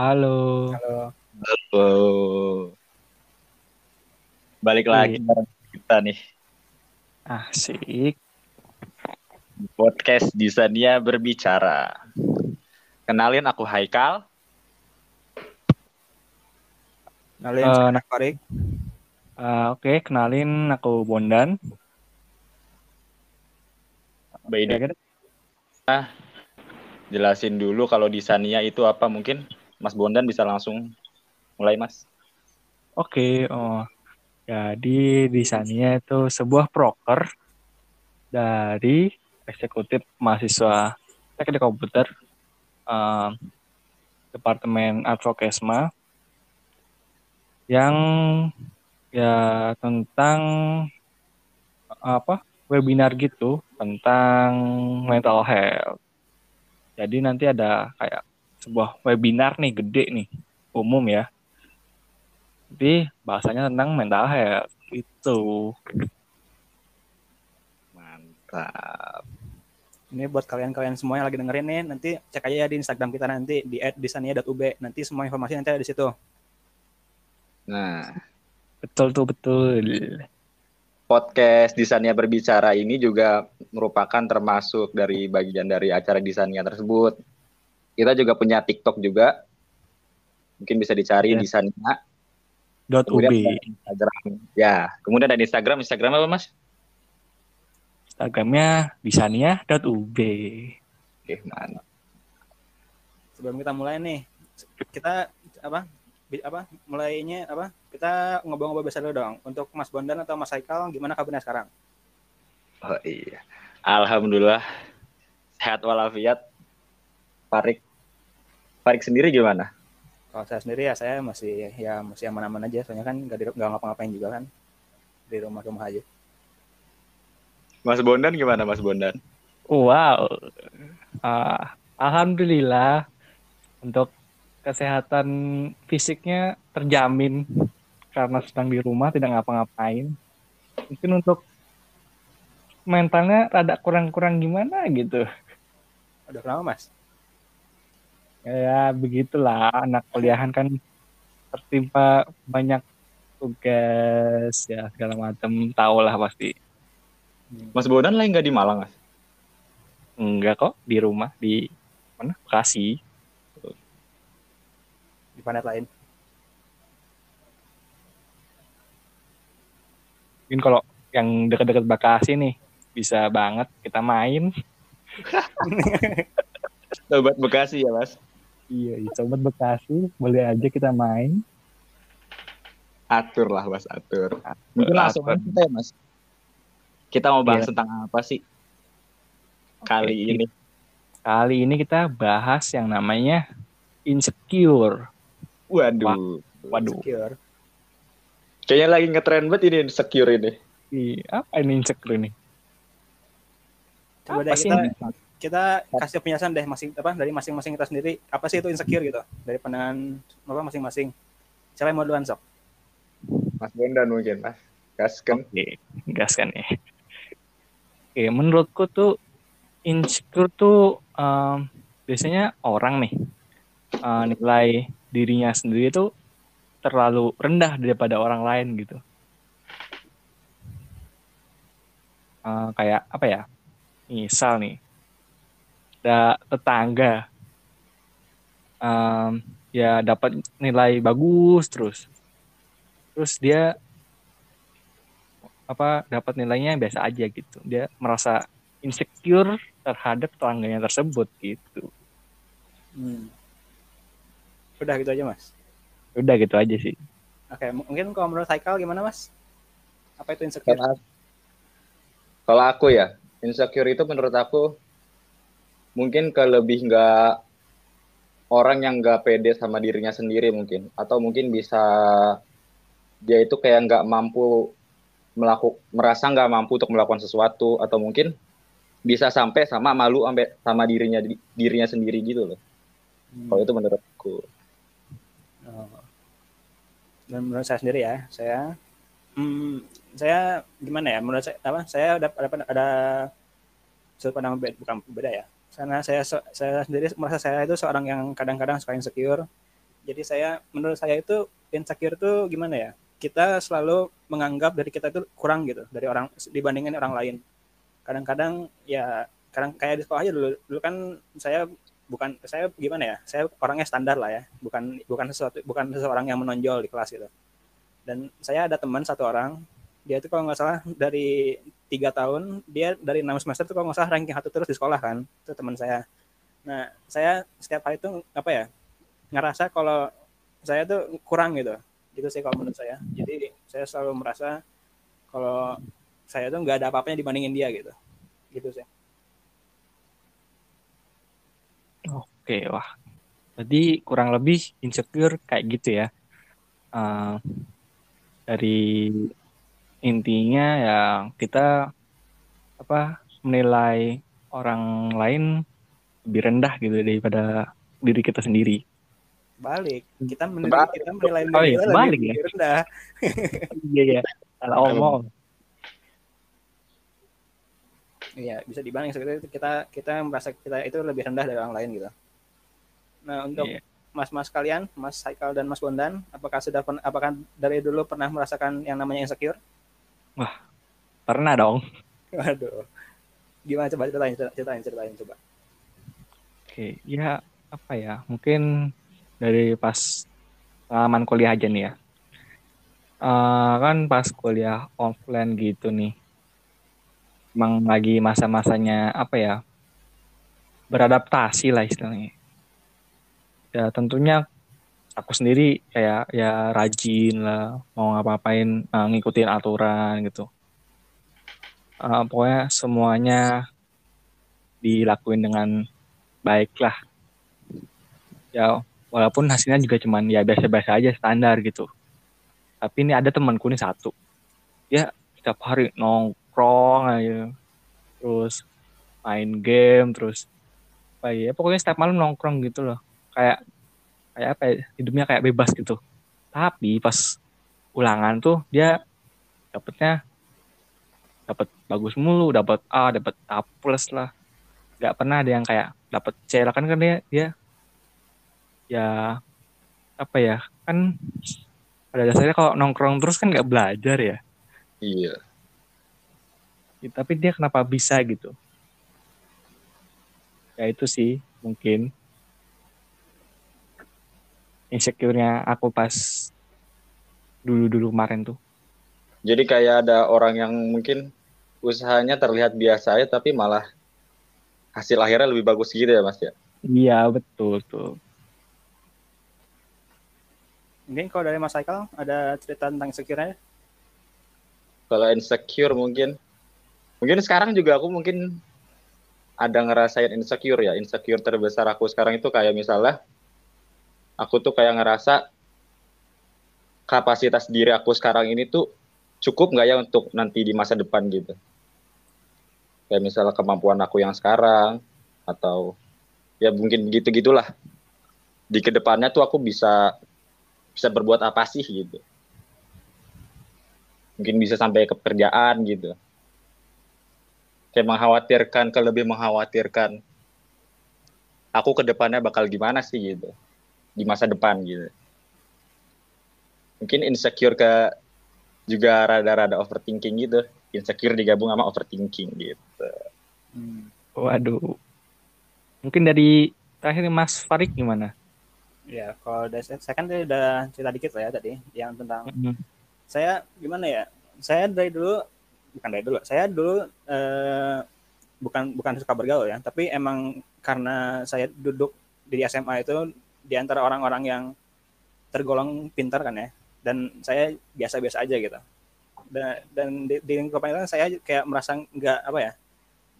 Halo. Halo. Halo. Balik lagi Iya. bareng kita nih. Asik. Podcast Disania Berbicara. Kenalin aku Haikal. Kenalin nah- Farik. Eh, Oke, kenalin aku Bondan. By the Kira-kira jelasin dulu kalau Disania itu apa mungkin Mas Bondan bisa langsung mulai Mas. Oke, oh. Jadi di Sania itu sebuah proker dari eksekutif mahasiswa teknik komputer eh, Departemen Advokesma yang ya tentang apa webinar gitu tentang mental health. Jadi nanti ada kayak sebuah webinar nih gede nih umum ya tapi bahasanya tentang mental health itu Mantap. Ini buat kalian-kalian semua yang lagi dengerin nih, nanti cek aja ya di Instagram kita nanti di @disania.ub. Nanti semua informasi nanti ada di situ. Nah, betul tuh betul podcast Disania Berbicara ini juga merupakan termasuk dari bagian dari acara Disania tersebut. Kita juga punya TikTok juga. Mungkin bisa dicari Ya. Disania. dot Kemudian ub ada Instagram. Ya, kemudian ada Instagram. Instagram apa, Mas? instagramnya disania dot ub Oke, mantap. Sebelum kita mulai nih, kita apa? apa mulainya apa? Kita ngobrol-ngobrol biasa dulu dong. Untuk Mas Bondan atau Mas Haikal, gimana kabarnya sekarang? Oh iya. Alhamdulillah sehat walafiat. Farik Farik sendiri gimana? Kalau saya sendiri ya saya masih ya masih aman-aman aja. Soalnya kan nggak di- nggak ngapa-ngapain juga kan di rumah-rumah aja. Mas Bondan gimana Mas Bondan? wow Ah, alhamdulillah untuk kesehatan fisiknya terjamin karena sedang di rumah tidak ngapa-ngapain mungkin untuk mentalnya rada kurang-kurang gimana gitu Udah kenapa Mas? Ya begitulah. Anak kuliahan kan tertimpa banyak tugas ya segala macam tahu lah pasti Mas Bondan lagi nggak di Malang, Mas? enggak kok di rumah di mana? Bekasi. Di planet lain. mungkin kalau yang dekat-dekat Bekasi nih bisa banget kita main. Sobat Bekasi ya, Mas. Iya iya, sobat Bekasi boleh aja kita main Atur lah, Mas, atur. Mungkin langsung Atur. aja kita ya, Mas. Kita mau bahas Iya. tentang apa sih kali Oke, ini? kali ini kita bahas yang namanya insecure Waduh. waduh Secure. Kayaknya lagi ngetren banget ini secure ini. Ih, apa ini insecure ini Coba Apa deh sih kita ini? Kita kasih penjelasan deh masing apa dari masing-masing kita sendiri apa sih itu insecure gitu dari pandangan apa masing-masing siapa yang mau duluan sok Mas Bondan mungkin, Mas. Gaskan. Oke, gas kan ya. Oke, menurutku tuh insecure tuh em, biasanya orang nih eh, nilai dirinya sendiri tuh terlalu rendah daripada orang lain gitu. Eh, kayak apa ya? Misal nih, ada tetangga. Em, ya dapat nilai bagus terus, terus dia apa dapat nilainya biasa aja gitu. Dia merasa insecure terhadap tetangganya tersebut gitu. Hmm. udah gitu aja mas? Udah gitu aja sih. Oke m- mungkin kalau menurut Haikal gimana mas? Apa itu insecure? Kalau aku ya, insecure itu menurut aku mungkin ke lebih nggak orang yang nggak pede sama dirinya sendiri mungkin, atau mungkin bisa dia itu kayak nggak mampu melakukan merasa nggak mampu untuk melakukan sesuatu atau mungkin bisa sampai sama malu sampai sama dirinya dirinya sendiri gitu loh. Hmm. Kalau itu menurutku. Oh. Dan menurut saya sendiri ya, saya hmm, saya gimana ya? Menurut saya apa? Saya ada ada, ada sudut pandang beda, bukan beda ya. Karena saya saya sendiri merasa saya itu seorang yang kadang-kadang suka insecure. Jadi saya menurut saya itu insecure itu gimana ya? Kita selalu menganggap dari kita itu kurang gitu dari orang dibandingkan orang lain. Kadang-kadang ya kadang kayak di sekolah aja dulu dulu kan saya bukan saya gimana ya? Saya orangnya standar lah ya. Bukan bukan sesuatu bukan seseorang yang menonjol di kelas gitu. Dan saya ada teman satu orang dia itu kalau nggak salah dari tiga tahun dia dari enam semester itu kalau nggak salah ranking satu terus di sekolah kan itu teman saya. Nah saya setiap hari itu apa ya ngerasa kalau saya tuh kurang gitu gitu sih kalau menurut saya. Jadi saya selalu merasa kalau saya tuh nggak ada apa-apanya dibandingin dia gitu gitu sih. Oke wah. Jadi kurang lebih insecure kayak gitu ya. Uh, dari intinya ya kita apa menilai orang lain lebih rendah gitu daripada diri kita sendiri. Balik. Kita menilai kita menilai oh, iya, balik ya. rendah. Iya iya. Salah omong. Iya bisa dibanding seperti itu kita kita merasa kita itu lebih rendah dari orang lain gitu. Nah untuk yeah. mas-mas kalian mas Haikal dan mas Bondan apakah sudah apakah dari dulu pernah merasakan yang namanya insecure wah pernah dong. Waduh. Gimana? Coba ceritain ceritain ceritain coba. Oke ya apa ya? Mungkin dari pas pengalaman kuliah aja nih ya. Uh, kan pas kuliah offline gitu nih, emang lagi masa-masanya apa ya, beradaptasi lah istilahnya. Ya tentunya aku sendiri kayak ya rajin lah, mau ngapa-ngapain, uh, ngikutin aturan gitu. Uh, pokoknya semuanya dilakuin dengan baik lah. Ya walaupun hasilnya juga cuman ya biasa-biasa aja standar gitu tapi ini ada temanku nih satu ya setiap hari nongkrong aja terus main game terus apa ya pokoknya setiap malam nongkrong gitu loh kayak kayak apa ya hidupnya kayak bebas gitu. Tapi pas ulangan tuh dia dapetnya dapat bagus mulu dapat A dapat A plus lah. Nggak pernah ada yang kayak dapat C lah. Kan kan dia dia ya apa ya kan pada dasarnya kalau nongkrong terus kan nggak belajar ya. Iya. Ya, tapi dia kenapa bisa gitu? Ya itu sih mungkin insecure-nya aku pas dulu-dulu kemarin tuh. Jadi kayak ada orang yang mungkin usahanya terlihat biasa ya tapi malah hasil akhirnya lebih bagus gitu ya mas ya? Iya betul tuh. Mungkin kalau dari Mas Haikal ada cerita tentang insecure Kalau insecure mungkin mungkin sekarang juga aku mungkin ada ngerasain insecure ya. Insecure terbesar aku sekarang itu kayak misalnya aku tuh kayak ngerasa kapasitas diri aku sekarang ini tuh cukup nggak ya untuk nanti di masa depan gitu. Kayak misalnya kemampuan aku yang sekarang atau ya mungkin gitu gitulah. Di ke depannya tuh aku bisa bisa berbuat apa sih gitu mungkin bisa sampai ke pekerjaan gitu kayak mengkhawatirkan ke lebih mengkhawatirkan aku ke depannya bakal gimana sih gitu di masa depan gitu mungkin insecure ke juga rada-rada overthinking gitu insecure digabung sama overthinking gitu hmm. waduh mungkin dari terakhir Mas Farid gimana Ya, kalau dari saya kan tadi udah cerita dikit lah ya tadi yang tentang mm-hmm. saya gimana ya? Saya dari dulu bukan dari dulu, saya dulu eh, bukan bukan suka bergaul ya, tapi emang karena saya duduk di SMA itu di antara orang-orang yang tergolong pintar kan ya, dan saya biasa-biasa aja gitu. Dan, dan di, di lingkupan itu saya kayak merasa nggak apa ya,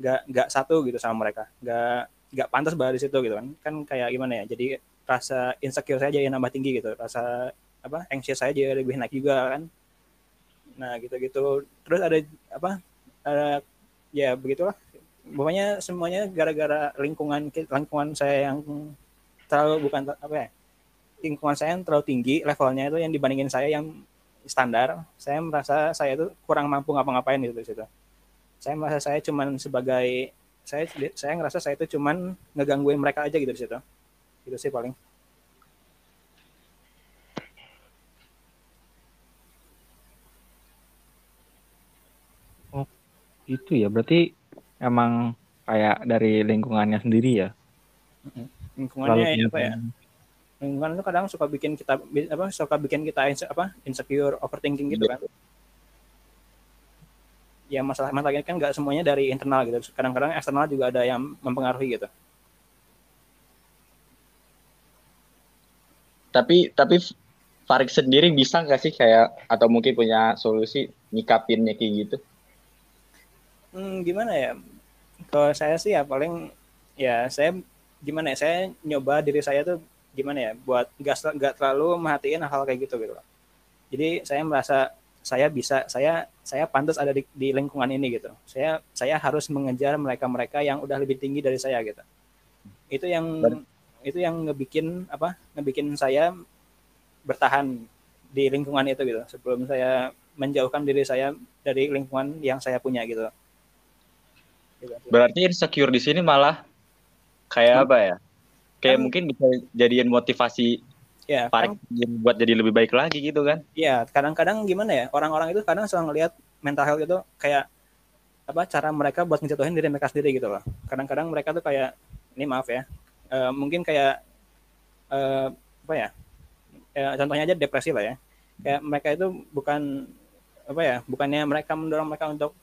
nggak nggak satu gitu sama mereka, nggak nggak pantas berada di situ gitu kan, kan kayak gimana ya? Jadi rasa insecure saya jadi nambah tinggi gitu. Rasa apa anxious saya jadi lebih naik juga kan. Nah gitu-gitu. Terus ada apa ada ya begitulah. Pokoknya semuanya gara-gara lingkungan lingkungan saya yang terlalu bukan apa ya lingkungan saya yang terlalu tinggi levelnya itu yang dibandingin saya yang standar saya merasa saya itu kurang mampu ngapa-ngapain gitu situ. Saya merasa saya cuman sebagai saya saya ngerasa saya itu cuman ngegangguin mereka aja gitu di situ. Itu sih paling. Oh itu ya. Berarti emang kayak dari lingkungannya sendiri ya lingkungannya ya, apa ya? lingkungan itu kadang suka bikin kita apa suka bikin kita apa insecure overthinking gitu kan. Ya masalah masalah ini kan nggak semuanya dari internal gitu. Kadang-kadang eksternal juga ada yang mempengaruhi gitu. Tapi tapi Farik sendiri bisa nggak sih kayak atau mungkin punya solusi nyikapinnya kayak gitu? Hmm, gimana ya? Kalau saya sih ya paling ya saya gimana ya saya nyoba diri saya tuh gimana ya buat nggak nggak terlalu merhatiin hal kayak gitu gitu jadi saya merasa saya bisa saya saya pantas ada di, di lingkungan ini gitu saya saya harus mengejar mereka-mereka yang udah lebih tinggi dari saya gitu itu yang Ber itu yang ngebikin apa ngebikin saya bertahan di lingkungan itu gitu sebelum saya menjauhkan diri saya dari lingkungan yang saya punya gitu. gitu. Berarti insecure di sini malah kayak hmm. apa ya? Kayak kan, mungkin bisa jadiin motivasi ya kan, buat jadi lebih baik lagi gitu kan iya kadang-kadang gimana ya orang-orang itu kadang suka ngelihat mental health itu kayak apa cara mereka buat ngejatuhin diri mereka sendiri gitu loh kadang-kadang mereka tuh kayak ini maaf ya uh, mungkin kayak uh, apa ya uh, contohnya aja depresi lah ya kayak mereka itu bukan apa ya bukannya mereka mendorong mereka untuk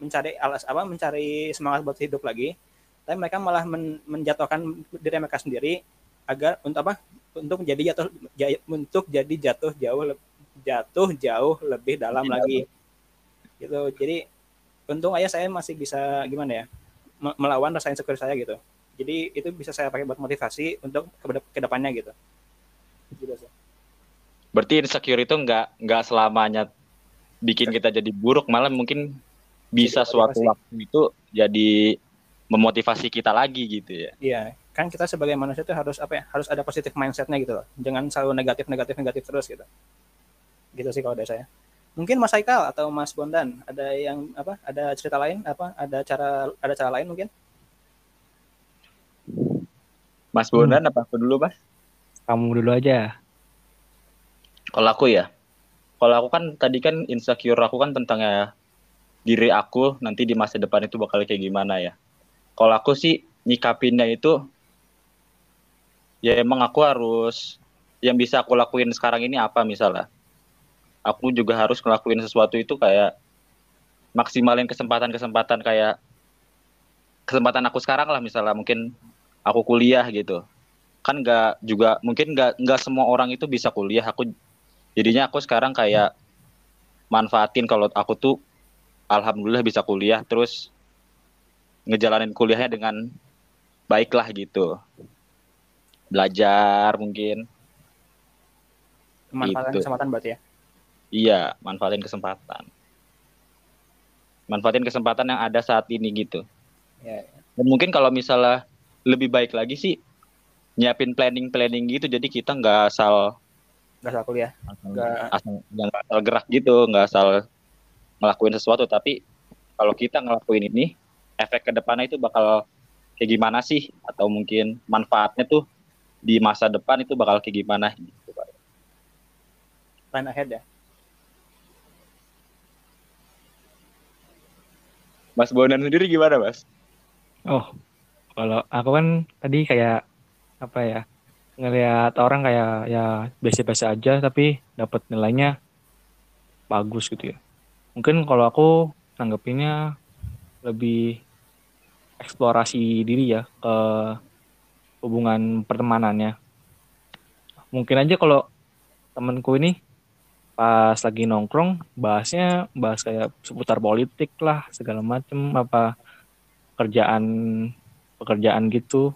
mencari alas apa mencari semangat buat hidup lagi tapi mereka malah men, menjatuhkan diri mereka sendiri agar untuk apa? Untuk jadi jatuh untuk jadi jatuh jauh jatuh jauh lebih dalam lagi. gitu. Jadi untung aja saya masih bisa gimana ya melawan rasa insecure saya gitu. Jadi itu bisa saya pakai buat motivasi untuk ke depannya gitu, gitu berarti insecure itu nggak nggak selamanya bikin kita jadi buruk malah mungkin bisa suatu waktu itu jadi memotivasi kita lagi gitu ya. Iya kan kita sebagai manusia itu harus apa ya harus ada positif mindsetnya gitu loh. Jangan selalu negatif negatif negatif terus gitu. Gitu sih kalau dari saya. Mungkin Mas Haikal atau Mas Bondan ada yang apa ada cerita lain apa ada cara ada cara lain mungkin? Mas Bondan hmm. apa aku dulu Mas? Kamu dulu aja. Kalau aku ya? Kalau aku kan tadi kan insecure aku kan tentang ya diri aku nanti di masa depan itu bakal kayak gimana ya kalau aku sih nyikapinnya itu ya emang aku harus yang bisa aku lakuin sekarang ini apa misalnya? Aku juga harus ngelakuin sesuatu itu kayak maksimalin kesempatan-kesempatan kayak kesempatan aku sekarang lah misalnya mungkin aku kuliah gitu. Kan nggak juga mungkin nggak nggak semua orang itu bisa kuliah. Aku jadinya aku sekarang kayak manfaatin kalau aku tuh alhamdulillah bisa kuliah. Terus ngejalanin kuliahnya dengan baik lah gitu. Belajar mungkin. Manfaatin gitu. kesempatan berarti ya? Iya manfaatin kesempatan. Manfaatin kesempatan yang ada saat ini gitu. Ya, ya. dan mungkin kalau misalnya lebih baik lagi sih nyiapin planning planning gitu. Jadi kita nggak asal nggak asal kuliah. Nggak. asal asal gerak gitu nggak asal ngelakuin sesuatu. Tapi kalau kita ngelakuin ini efek ke depannya itu bakal kayak gimana sih atau mungkin manfaatnya tuh di masa depan itu bakal kayak gimana gitu Pak. Plan ahead ya. Mas Bonan sendiri gimana, Mas? Oh, kalau aku kan tadi kayak apa ya ngelihat orang kayak ya biasa-biasa aja tapi dapat nilainya bagus gitu ya. Mungkin kalau aku tanggapinnya lebih eksplorasi diri ya ke hubungan pertemanannya. Mungkin aja kalau temenku ini pas lagi nongkrong bahasnya bahas kayak seputar politik lah segala macem apa kerjaan pekerjaan gitu.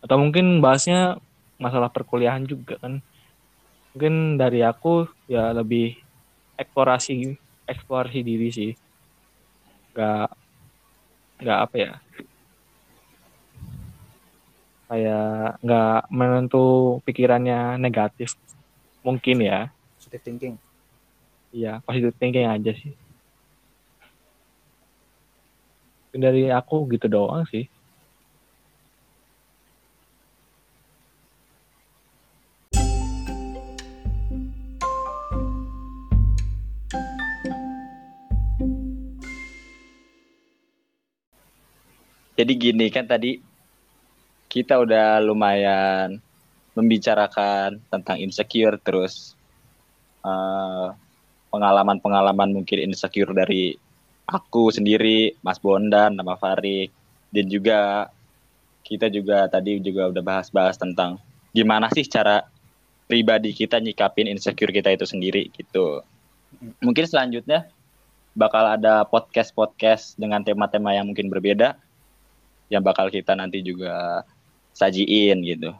Atau mungkin bahasnya masalah perkuliahan juga kan. Mungkin dari aku ya lebih eksplorasi eksplorasi diri sih. Nggak nggak apa ya? Kayak nggak menentu pikirannya negatif. Mungkin ya. Positive thinking. Iya positive thinking aja sih. Dari aku gitu doang sih Jadi gini kan tadi kita udah lumayan membicarakan tentang insecure terus pengalaman pengalaman-pengalaman mungkin insecure dari aku sendiri, Mas Bondan, nama Farid, dan juga kita juga tadi juga udah bahas-bahas tentang gimana sih cara pribadi kita nyikapin insecure kita itu sendiri gitu. Mungkin selanjutnya bakal ada podcast-podcast dengan tema-tema yang mungkin berbeda yang bakal kita nanti juga sajiin gitu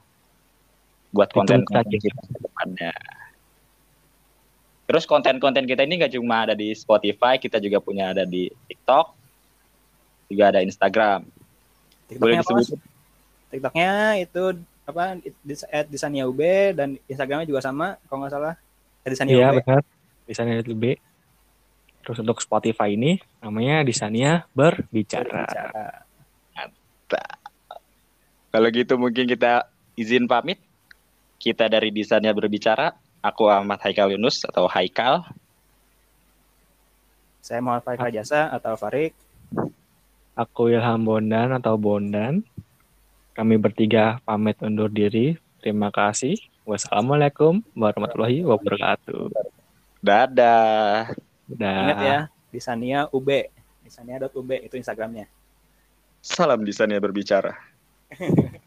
buat konten-konten kita ke depannya. Terus konten-konten kita ini gak cuma ada di Spotify, kita juga punya ada di TikTok, juga ada Instagram. TikToknya Boleh disebut? TikToknya itu apa at Disania UB dan Instagramnya juga sama kalau nggak salah Disania iya, UB. benar Disania UB terus untuk Spotify ini namanya Disania berbicara, berbicara. Kalau gitu mungkin kita izin pamit kita dari Disania berbicara aku Ahmad Haikal Yunus atau Haikal saya Muhammad Faik Jasa atau Farik aku Ilham Bondan atau Bondan kami bertiga pamit undur diri. Terima kasih. Wassalamualaikum warahmatullahi wabarakatuh. Dadah. Dadah. Ingat ya, Disania UB. Disania.ub itu Instagramnya. Salam Disania berbicara.